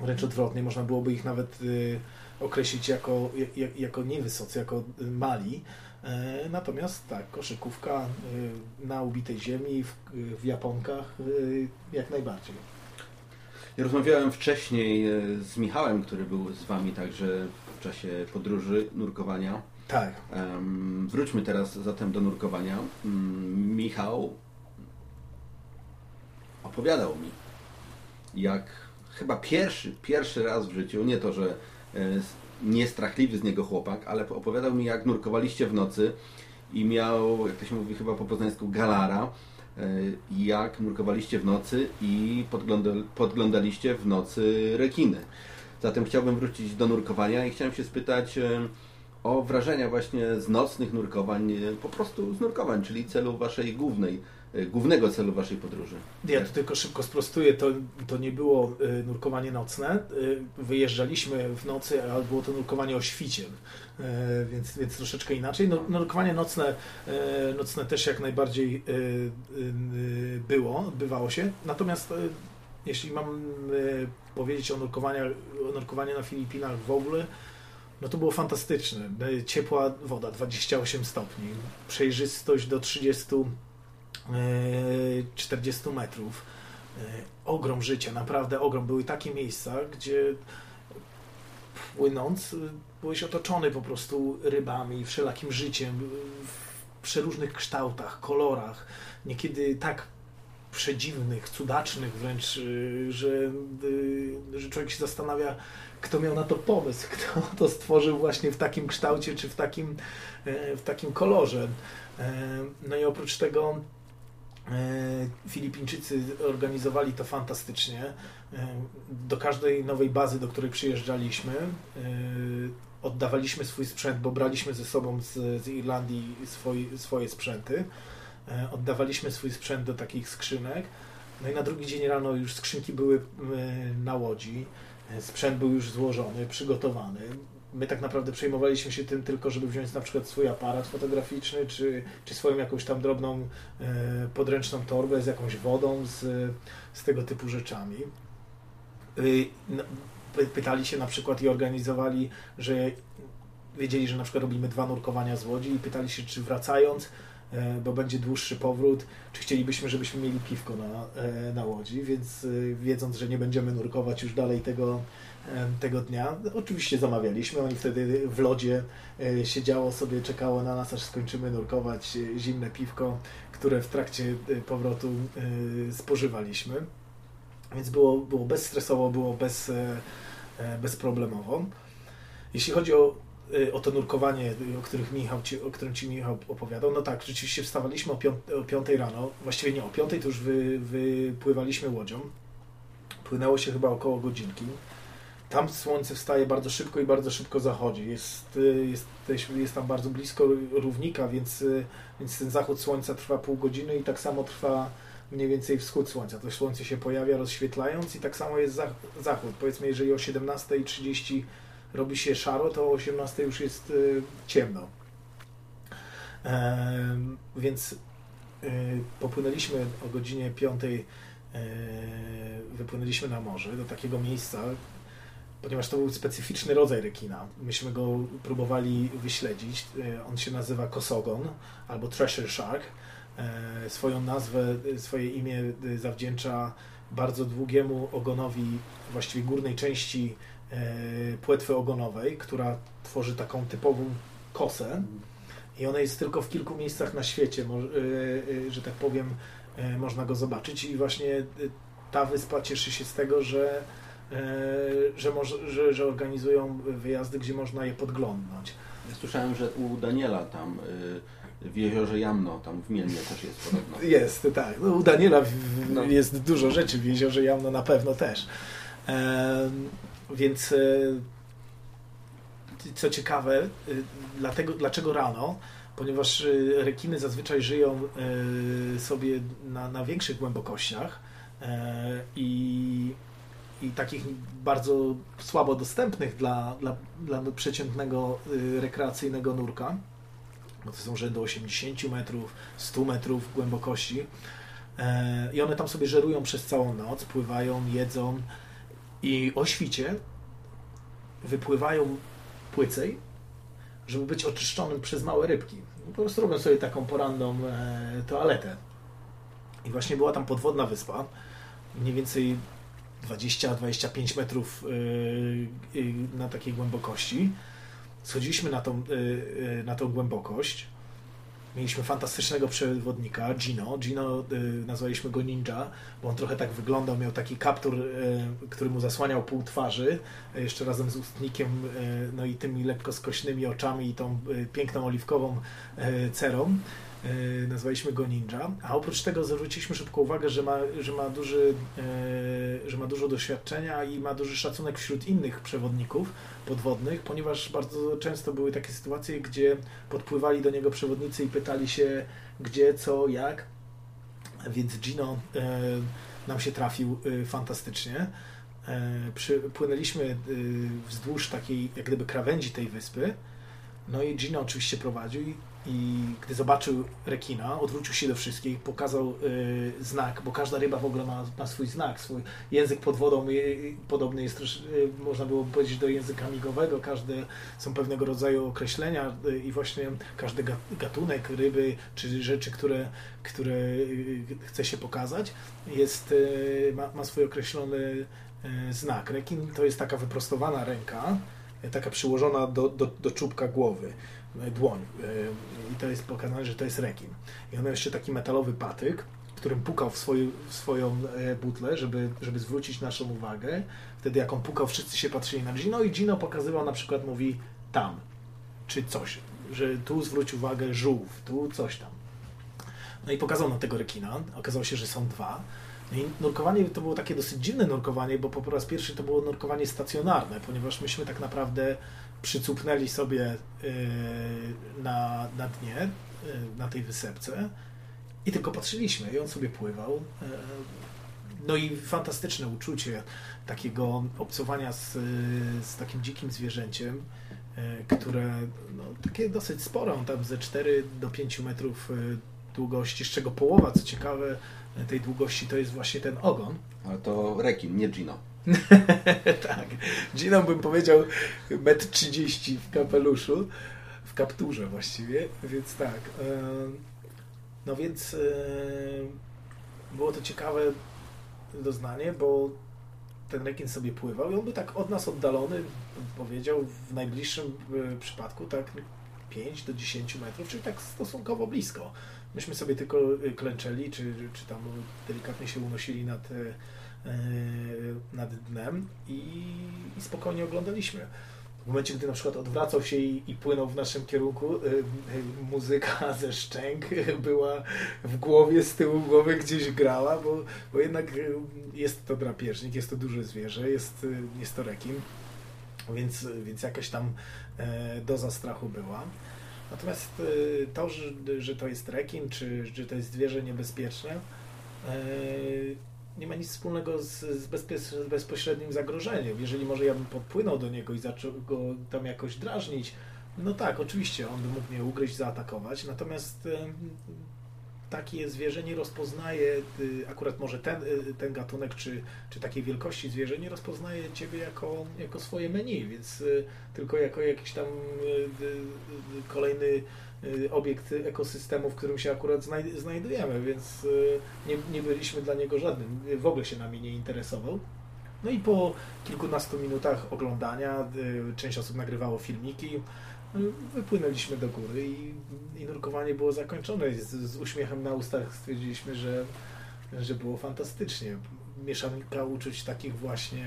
wręcz odwrotnie, można byłoby ich nawet y, określić jako, jak, jako niewysocy, jako y, mali. E, natomiast tak, koszykówka y, na ubitej ziemi, w, w japonkach, jak najbardziej. Ja rozmawiałem wcześniej e, z Michałem, który był z Wami także w czasie podróży nurkowania. Tak, wróćmy teraz zatem do nurkowania. Mm, Michał opowiadał mi, jak chyba pierwszy, pierwszy raz w życiu, nie to, że e, niestrachliwy z niego chłopak, ale opowiadał mi, jak nurkowaliście w nocy i miał, jak to się mówi chyba po poznańsku, galara, e, jak nurkowaliście w nocy i podgląda, podglądaliście w nocy rekiny. Zatem chciałbym wrócić do nurkowania i chciałem się spytać e, o wrażenia właśnie z nocnych nurkowań, po prostu z nurkowań, czyli celu waszej głównej, głównego celu waszej podróży. Ja tu tylko szybko sprostuję, to, to nie było y, nurkowanie nocne. Y, wyjeżdżaliśmy w nocy, ale było to nurkowanie o świcie, y, więc, więc troszeczkę inaczej. No, nurkowanie nocne, y, nocne też jak najbardziej y, y, y, było, odbywało się. Natomiast y, jeśli mam powiedzieć o nurkowaniu, o nurkowaniu na Filipinach w ogóle, no to było fantastyczne. Ciepła woda, 28 stopni, przejrzystość do 30, e, 40 metrów. E, Ogrom życia, naprawdę ogrom. Były takie miejsca, gdzie płynąc, y, byłeś otoczony po prostu rybami, wszelakim życiem, w przeróżnych kształtach, kolorach, niekiedy tak przedziwnych, cudacznych wręcz, że, że człowiek się zastanawia, kto miał na to pomysł, kto to stworzył właśnie w takim kształcie, czy w takim, e, w takim kolorze. E, No i oprócz tego e, Filipińczycy organizowali to fantastycznie. E, Do każdej nowej bazy, do której przyjeżdżaliśmy, e, oddawaliśmy swój sprzęt, bo braliśmy ze sobą z, z Irlandii swoi, swoje sprzęty. E, Oddawaliśmy swój sprzęt do takich skrzynek. No i na drugi dzień rano już skrzynki były e, na łodzi. E, Sprzęt był już złożony, przygotowany. My tak naprawdę przejmowaliśmy się tym tylko, żeby wziąć na przykład swój aparat fotograficzny, czy, czy swoją jakąś tam drobną e, podręczną torbę z jakąś wodą, z, z tego typu rzeczami. Y, no, py- Pytali się na przykład i organizowali, że wiedzieli, że na przykład robimy dwa nurkowania z łodzi i pytali się, czy wracając, e, bo będzie dłuższy powrót, czy chcielibyśmy, żebyśmy mieli piwko na, e, na łodzi, więc e, wiedząc, że nie będziemy nurkować już dalej tego, e, tego dnia, oczywiście zamawialiśmy. Oni wtedy w lodzie e, siedziało sobie, czekało na nas, aż skończymy nurkować e, zimne piwko, które w trakcie e, powrotu e, spożywaliśmy. Więc było, było bezstresowo, było bez, e, e, bezproblemowo. Jeśli chodzi o, e, o to nurkowanie, o, których Michał ci, o którym Ci Michał opowiadał, no tak, rzeczywiście wstawaliśmy o, piąt, o 5 rano, właściwie nie, o 5 to już wy, wypływaliśmy łodzią. Płynęło się chyba około godzinki. Tam słońce wstaje bardzo szybko i bardzo szybko zachodzi. Jest, y, jest, jest, tam bardzo blisko równika, więc, y, więc ten zachód słońca trwa pół godziny i tak samo trwa mniej więcej wschód słońca. To słońce się pojawia rozświetlając i tak samo jest zach- zachód. Powiedzmy, jeżeli o 17.30 robi się szaro, to o 18.00 już jest y, ciemno. Em, więc y, popłynęliśmy o godzinie 5, y, wypłynęliśmy na morze do takiego miejsca, ponieważ to był specyficzny rodzaj rekina. Myśmy go próbowali wyśledzić. On się nazywa kosogon albo treasure shark. E, Swoją nazwę, swoje imię zawdzięcza bardzo długiemu ogonowi, właściwie górnej części płetwy ogonowej, która tworzy taką typową kosę. I ona jest tylko w kilku miejscach na świecie, y, y, że tak powiem, można go zobaczyć. I właśnie ta wyspa cieszy się z tego, że, że, może, że, że organizują wyjazdy, gdzie można je podglądnąć. Ja słyszałem, że u Daniela tam w jeziorze Jamno, tam w Mielnie też jest podobno. Jest, tak. No, u Daniela w, w, No. jest dużo rzeczy w jeziorze Jamno na pewno też. Więc e, co ciekawe, y, dlatego, dlaczego rano? Ponieważ y, rekiny zazwyczaj żyją sobie na, na większych głębokościach e, i, i takich bardzo słabo dostępnych dla, dla, dla przeciętnego rekreacyjnego nurka, bo to są rzędy 80 metrów, 100 metrów głębokości. E, I one tam sobie żerują przez całą noc, pływają, jedzą i o świcie wypływają płycej, żeby być oczyszczonym przez małe rybki. Po prostu robią sobie taką poranną e, toaletę. I właśnie była tam podwodna wyspa, mniej więcej 20-25 metrów e, e, na takiej głębokości. Schodziliśmy na tą, e, na tą głębokość. Mieliśmy fantastycznego przewodnika, Gino. Gino y, nazwaliśmy go Ninja, bo on trochę tak wyglądał, miał taki kaptur, y, który mu zasłaniał pół twarzy, y, jeszcze razem z ustnikiem, y, no i tymi lekko skośnymi oczami i tą y, piękną oliwkową y, cerą. Y, nazwaliśmy go Ninja, a oprócz tego zwróciliśmy szybko uwagę, że ma, że ma, duży, y, że ma dużo doświadczenia i ma duży szacunek wśród innych przewodników podwodnych, ponieważ bardzo często były takie sytuacje, gdzie podpływali do niego przewodnicy i pytali się gdzie, co, jak. Więc Gino e, nam się trafił e, fantastycznie. E, przy, płynęliśmy e, wzdłuż takiej jak gdyby krawędzi tej wyspy. No i Gino oczywiście prowadził i, i gdy zobaczył rekina, odwrócił się do wszystkich, pokazał y, znak, bo każda ryba w ogóle ma, ma swój znak, swój język pod wodą y, podobny jest, trosz- y, można było powiedzieć, do języka migowego, każde są pewnego rodzaju określenia y, i właśnie każdy ga- gatunek ryby, czy rzeczy, które, które y, chce się pokazać, jest, y, ma, ma swój określony znak. Rekin to jest taka wyprostowana ręka, taka przyłożona do, do, do czubka głowy, dłoń. y, I to jest pokazane, że to jest rekin. I on miał jeszcze taki metalowy patyk, którym pukał w, swoją w swoją e, butlę, żeby, żeby zwrócić naszą uwagę. Wtedy jak on pukał, wszyscy się patrzyli na Gino i Gino pokazywał na przykład, mówi tam, czy coś, że tu zwróć uwagę żółw, tu coś tam. No i pokazał na tego rekina. Okazało się, że są dwa. No i nurkowanie to było takie dosyć dziwne nurkowanie, bo po raz pierwszy to było nurkowanie stacjonarne, ponieważ myśmy tak naprawdę przycupnęli sobie yy, na, na dnie, yy, na tej wysepce i tylko patrzyliśmy i on sobie pływał. Yy, No i fantastyczne uczucie takiego obcowania z, z takim dzikim zwierzęciem, które no, takie dosyć spore, on tam ze 4 do 5 metrów długości, z czego połowa, co ciekawe, tej długości to jest właśnie ten ogon. Ale to rekin, nie Gino. tak. Gino bym powiedział 1,30 m w kapeluszu, w kapturze właściwie, więc tak. e, No więc e, było to ciekawe doznanie, bo ten rekin sobie pływał i on był tak od nas oddalony, powiedział, w najbliższym e, przypadku tak 5 do 10 metrów, czyli tak stosunkowo blisko. Myśmy sobie tylko klęczeli, czy, czy tam delikatnie się unosili nad, nad dnem i, i spokojnie oglądaliśmy. W momencie, gdy na przykład odwracał się i, i płynął w naszym kierunku, y, y, muzyka ze szczęk była w głowie, z tyłu głowy gdzieś grała, bo, bo jednak y, jest to drapieżnik, jest to duże zwierzę, jest, jest to rekin, więc, więc jakaś tam e, doza strachu była. Natomiast to, że, że to jest rekin, czy że to jest zwierzę niebezpieczne, e, nie ma nic wspólnego z, z, bezpośrednim zagrożeniem. Jeżeli może ja bym podpłynął do niego i zaczął go tam jakoś drażnić, no tak, oczywiście, on by mógł mnie ugryźć, zaatakować, natomiast takie zwierzę nie rozpoznaje, y, akurat może ten, y, ten gatunek, czy, czy takiej wielkości zwierzę nie rozpoznaje ciebie jako, jako swoje menu, więc y, tylko jako jakiś tam kolejny obiekt ekosystemu, w którym się akurat znaj- znajdujemy, więc nie, nie byliśmy dla niego żadnym, w ogóle się nami nie interesował. No i po kilkunastu minutach oglądania, część osób nagrywało filmiki, wypłynęliśmy do góry i, i nurkowanie było zakończone. Z, z uśmiechem na ustach stwierdziliśmy, że, że było fantastycznie. Mieszanka uczuć takich właśnie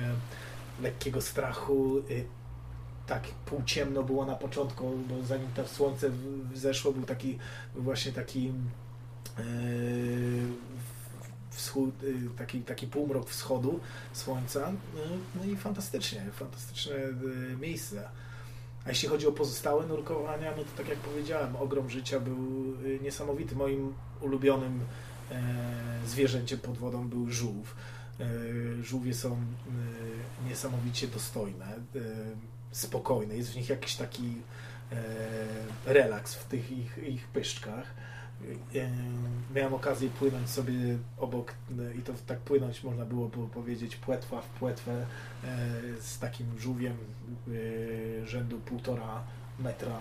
lekkiego strachu, y, tak półciemno było na początku, bo zanim to słońce wzeszło, był taki właśnie taki yy, wschód, yy, taki, taki półmrok wschodu słońca. Yy, No i fantastycznie, fantastyczne miejsce. A jeśli chodzi o pozostałe nurkowania, no to tak jak powiedziałem, ogrom życia był yy, niesamowity. Moim ulubionym yy, zwierzęciem pod wodą był żółw. Yy, Żółwie są yy, niesamowicie dostojne, yy, spokojne. Jest w nich jakiś taki e, relaks w tych ich, ich pyszczkach. E, miałem okazję płynąć sobie obok, e, i to tak płynąć można było po- powiedzieć płetwa w płetwę e, z takim żółwiem rzędu półtora metra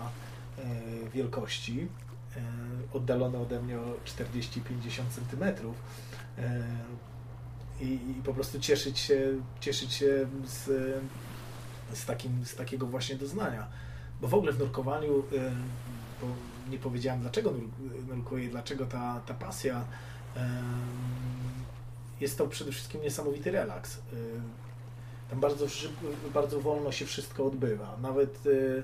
wielkości, e, oddalony ode mnie o 40-50 centymetrów. I, I po prostu cieszyć się, cieszyć się z, z, takim, z takiego właśnie doznania. Bo w ogóle w nurkowaniu, bo nie powiedziałem dlaczego nur- nurkuję, dlaczego ta, ta pasja, jest to przede wszystkim niesamowity relaks. Y, Tam bardzo, szybko, bardzo wolno się wszystko odbywa. Nawet, y,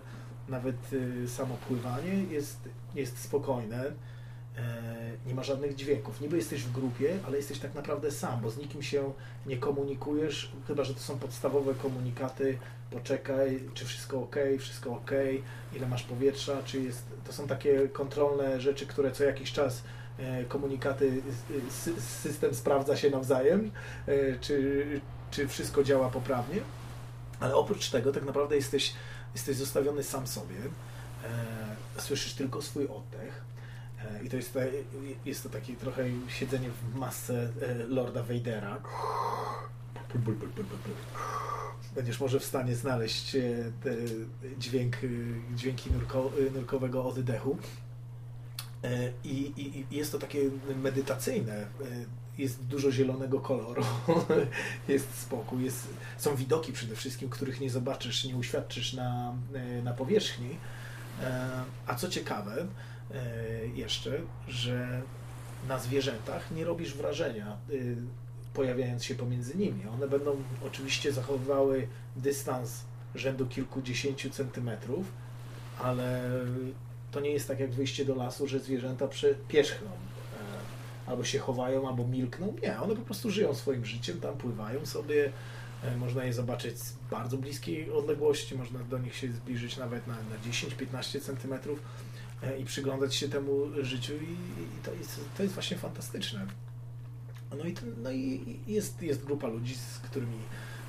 nawet y, samo pływanie jest, jest spokojne. E, Nie ma żadnych dźwięków. Niby jesteś w grupie, ale jesteś tak naprawdę sam, bo z nikim się nie komunikujesz, chyba że to są podstawowe komunikaty. Poczekaj, czy wszystko ok, wszystko ok, ile masz powietrza, czy jest. To są takie kontrolne rzeczy, które co jakiś czas e, komunikaty, sy- system sprawdza się nawzajem, e, czy, czy wszystko działa poprawnie. Ale oprócz tego, tak naprawdę jesteś, jesteś zostawiony sam sobie. Słyszysz tylko swój oddech. E, I to jest, te, jest to takie trochę siedzenie w masce e, Lorda Vadera. Będziesz może w stanie znaleźć e, dźwięk, dźwięki nurko, nurkowego oddechu. I, i, I jest to takie medytacyjne. Jest dużo zielonego koloru, jest spokój, jest, są widoki przede wszystkim, których nie zobaczysz, nie uświadczysz na, na powierzchni. A co ciekawe jeszcze, że na zwierzętach nie robisz wrażenia, y, pojawiając się pomiędzy nimi. One będą oczywiście zachowywały dystans rzędu kilkudziesięciu centymetrów, ale to nie jest tak jak wyjście do lasu, że zwierzęta pierzchną. e, Albo się chowają, albo milkną. Nie, one po prostu żyją swoim życiem, tam pływają sobie. e, Można je zobaczyć z bardzo bliskiej odległości, można do nich się zbliżyć nawet na, na 10-15 centymetrów e, i przyglądać się temu życiu i, i to, jest, to jest właśnie fantastyczne. No i, ten, no i jest, jest grupa ludzi, z którymi,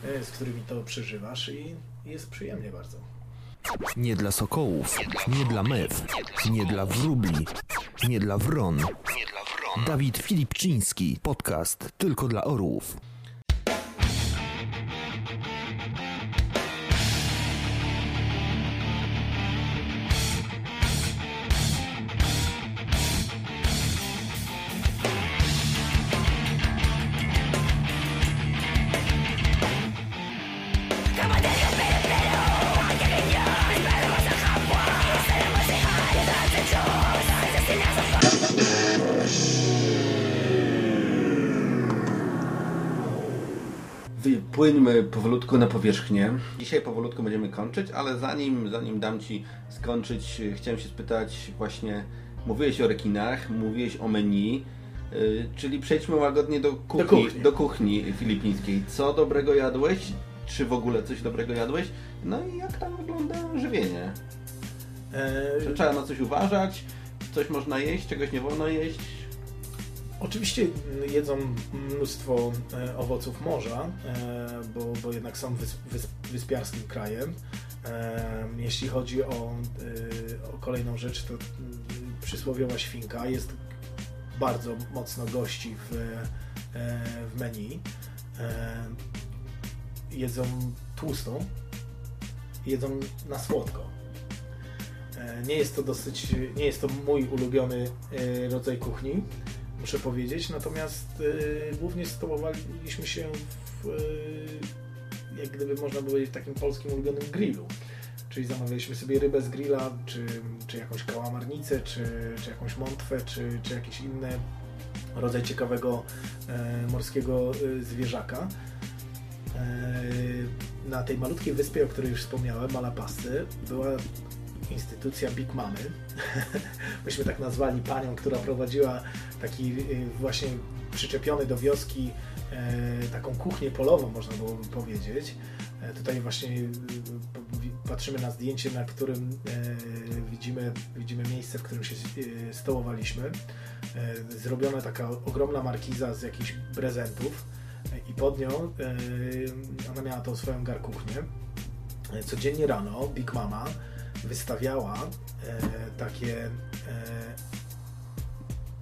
e, z którymi to przeżywasz i jest przyjemnie bardzo. Nie dla sokołów, nie dla mew, nie dla wróbli, nie dla wron. Dawid Filipczyński, podcast tylko dla orłów. Płyńmy powolutku na powierzchnię. Dzisiaj powolutku będziemy kończyć, ale zanim, zanim dam Ci skończyć, chciałem się spytać właśnie, mówiłeś o rekinach, mówiłeś o menu, y, czyli przejdźmy łagodnie do kuchni, kuchni. do kuchni filipińskiej. Co dobrego jadłeś? Czy w ogóle coś dobrego jadłeś? No i jak tam wygląda żywienie? E, Czy trzeba na coś uważać? Coś można jeść, czegoś nie wolno jeść? Oczywiście mm, jedzą mnóstwo e, owoców morza, e, bo, bo jednak są wys, wys, wyspiarskim krajem. E, jeśli chodzi o, o kolejną rzecz, to mm, przysłowiowa świnka jest bardzo mocno gości w, w menu. Jedzą tłusto, jedzą na słodko. Nie jest to dosyć, nie jest to mój ulubiony rodzaj kuchni, muszę powiedzieć, natomiast e, głównie stołowaliśmy się w, e, jak gdyby można powiedzieć, takim polskim ulubionym grillu. Czyli zamawialiśmy sobie rybę z grilla, czy, czy jakąś kałamarnicę, czy, czy jakąś mątwę, czy, czy jakiś inny rodzaj ciekawego e, morskiego e, zwierzaka. E, na tej malutkiej wyspie, o której już wspomniałem, Malapasty, była instytucja Big Mamy. Myśmy tak nazwali panią, która prowadziła taki y, właśnie przyczepiony do wioski e, taką kuchnię polową, można byłoby powiedzieć. E, Tutaj właśnie y, patrzymy na zdjęcie, na którym e, widzimy, widzimy miejsce, w którym się stołowaliśmy. Zrobiona taka ogromna markiza z jakichś prezentów i pod nią ona miała tą swoją garkuchnię. Codziennie rano Big Mama wystawiała e, takie e,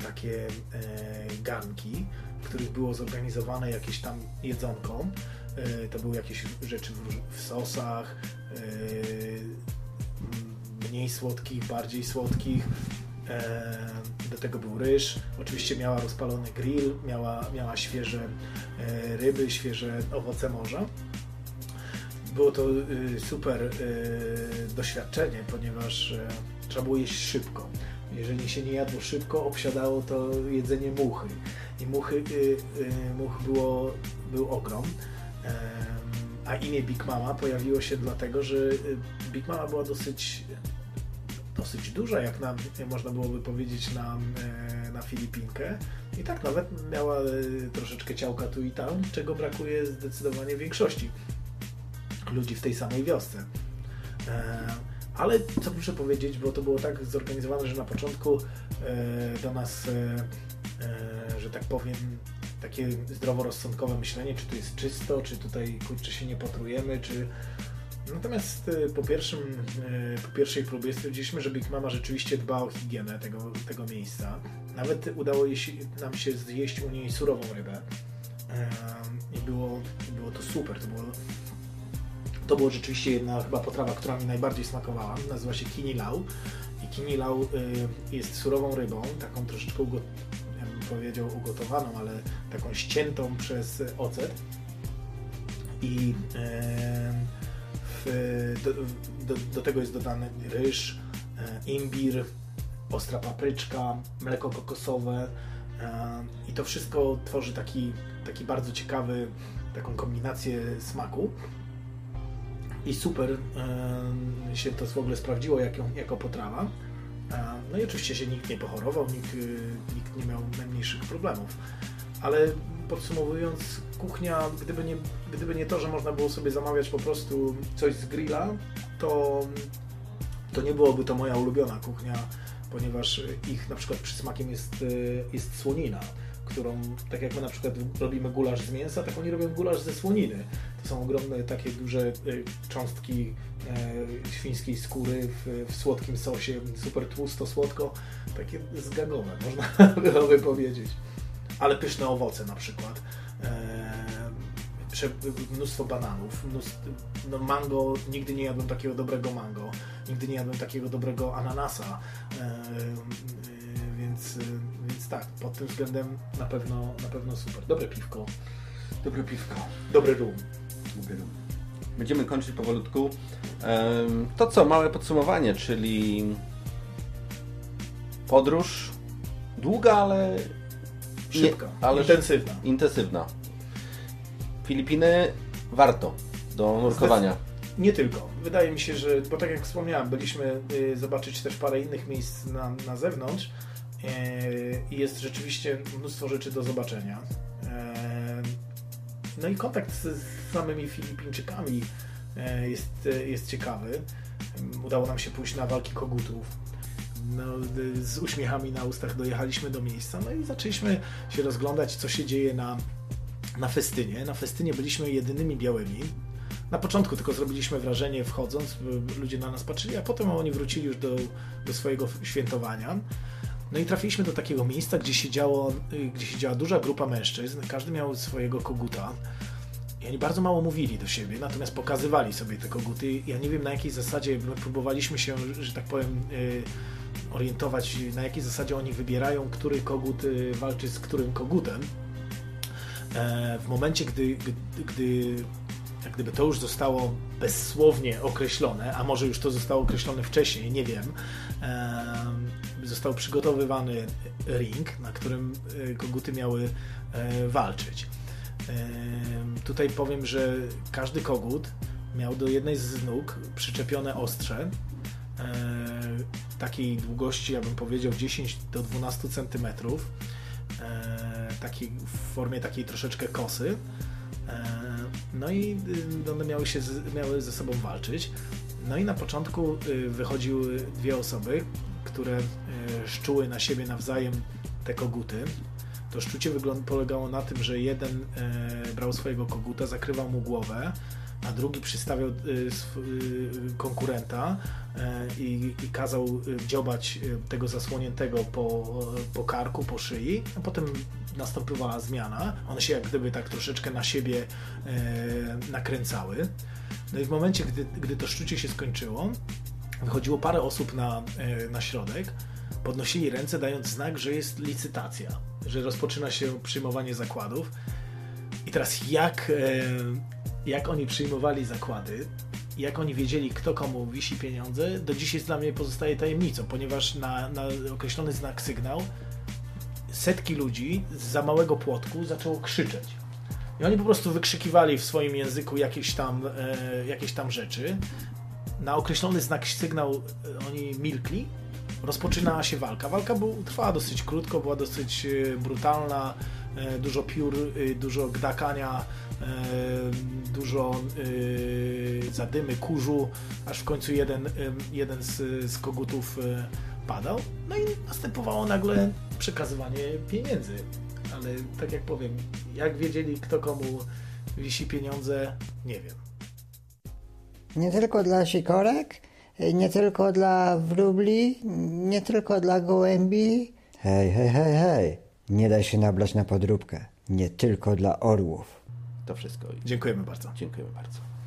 takie e, garnki, w których było zorganizowane jakieś tam jedzonko. To były jakieś rzeczy w, sosach, mniej słodkich, bardziej słodkich. Do tego był ryż. Oczywiście miała rozpalony grill, miała, miała świeże ryby, świeże owoce morza. Było to y, super y, doświadczenie, ponieważ y, trzeba było jeść szybko. Jeżeli się nie jadło szybko, obsiadało to jedzenie muchy. I muchy, y, much było, był ogrom. A imię Big Mama pojawiło się dlatego, że Big Mama była dosyć, dosyć duża, jak na, można byłoby powiedzieć, na, e, na Filipinkę. I tak nawet miała y, troszeczkę ciałka tu i tam, czego brakuje zdecydowanie większości ludzi w tej samej wiosce. E, Ale co muszę powiedzieć, bo to było tak zorganizowane, że na początku e, do nas, e, że tak powiem, takie zdroworozsądkowe myślenie, czy tu jest czysto, czy tutaj kurczę się nie potrujemy, czy Natomiast po, pierwszym, po pierwszej próbie stwierdziliśmy, że Big Mama rzeczywiście dba o higienę tego, tego miejsca. Nawet udało nam się zjeść u niej surową rybę. I było, było to super. To było, to było rzeczywiście jedna chyba potrawa, która mi najbardziej smakowała. Nazywa się kinilau. I kinilau y, jest surową rybą, taką troszeczkę, ugo, ja bym powiedział ugotowaną, ale taką ściętą przez ocet. I w, do, do, do tego jest dodany ryż, e, imbir, ostra papryczka, mleko kokosowe e, i to wszystko tworzy taki, taki bardzo ciekawy, taką kombinację smaku. I super się to w ogóle sprawdziło jako, jako potrawa. No i oczywiście się nikt nie pochorował, nikt, y, nikt nie miał najmniejszych problemów. Ale podsumowując, kuchnia, gdyby nie, gdyby nie to, że można było sobie zamawiać po prostu coś z grilla, to, to nie byłoby to moja ulubiona kuchnia, ponieważ ich na przykład przysmakiem jest, y, jest słonina, którą, tak jak my na przykład robimy gulasz z mięsa, tak oni robią gulasz ze słoniny. To są ogromne, takie duże y, cząstki e, świńskiej skóry w, w słodkim sosie, super tłusto, słodko, takie zgagowe, można by powiedzieć. Ale pyszne owoce na przykład. Prze- mnóstwo bananów, mnóstwo, no mango, nigdy nie jadłem takiego dobrego mango, nigdy nie jadłem takiego dobrego ananasa, eee, więc, więc tak, pod tym względem na pewno, na pewno super. Dobre piwko, dobre piwko, dobry rum. Będziemy kończyć powolutku. To co, małe podsumowanie, czyli podróż długa, ale Szybka, ale intensywna. intensywna. Filipiny warto do nurkowania. Nie tylko. Wydaje mi się, że, bo tak jak wspomniałem, byliśmy y, zobaczyć też parę innych miejsc na, na zewnątrz y, i jest rzeczywiście mnóstwo rzeczy do zobaczenia. E, No i kontakt z, samymi Filipińczykami e, jest, e, jest ciekawy. Udało nam się pójść na walki kogutów. No, z uśmiechami na ustach dojechaliśmy do miejsca, no i zaczęliśmy się rozglądać, co się dzieje na, na festynie. Na festynie byliśmy jedynymi białymi. Na początku tylko zrobiliśmy wrażenie wchodząc, ludzie na nas patrzyli, a potem oni wrócili już do, do swojego świętowania. No i trafiliśmy do takiego miejsca, gdzie siedziało, y, gdzie siedziała duża grupa mężczyzn, każdy miał swojego koguta. I oni bardzo mało mówili do siebie, natomiast pokazywali sobie te koguty. Ja nie wiem na jakiej zasadzie my próbowaliśmy się, że tak powiem, y, orientować, na jakiej zasadzie oni wybierają, który kogut y, walczy z którym kogutem. E, W momencie, gdy, gdy, gdy jak gdyby to już zostało bezsłownie określone, a może już to zostało określone wcześniej, nie wiem, em, został przygotowywany ring, na którym e, koguty miały e, walczyć. Em, Tutaj powiem, że każdy kogut miał do jednej z nóg przyczepione ostrze e, takiej długości, ja bym powiedział 10 do 12 centymetrów, e, takiej, w formie takiej troszeczkę kosy. E, No i y, one miały, się miały ze sobą walczyć. No i na początku y, wychodziły dwie osoby, które szczuły na siebie nawzajem te koguty. To szczucie polegało na tym, że jeden e, brał swojego koguta, zakrywał mu głowę, a drugi przystawiał y, konkurenta e, i, i kazał dziobać tego zasłoniętego po, po karku, po szyi, a potem nastąpiła zmiana. One się jak gdyby tak troszeczkę na siebie e, nakręcały. No i w momencie, gdy, gdy to szczucie się skończyło, wychodziło parę osób na, e, na środek, podnosili ręce, dając znak, że jest licytacja, że rozpoczyna się przyjmowanie zakładów. I teraz jak, e, jak oni przyjmowali zakłady, jak oni wiedzieli, kto komu wisi pieniądze, do dzisiaj dla mnie pozostaje tajemnicą, ponieważ na, na określony znak sygnał setki ludzi z za małego płotku zaczęło krzyczeć. I oni po prostu wykrzykiwali w swoim języku jakieś tam, e, jakieś tam rzeczy. Na określony znak sygnał e, oni milkli. Rozpoczynała się walka. Walka trwała dosyć krótko, była dosyć e, brutalna. E, dużo piór, e, dużo gdakania, dużo zadymy, kurzu, aż w końcu jeden, jeden z, z kogutów padał. No i następowało nagle przekazywanie pieniędzy. Ale tak jak powiem, jak wiedzieli kto komu wisi pieniądze, nie wiem. Nie tylko dla sikorek, nie tylko dla wróbli, nie tylko dla gołębi. Hej, hej, hej, hej. Nie daj się nabrać na podróbkę. Nie tylko dla orłów. To wszystko. Dziękujemy bardzo. Dziękujemy bardzo.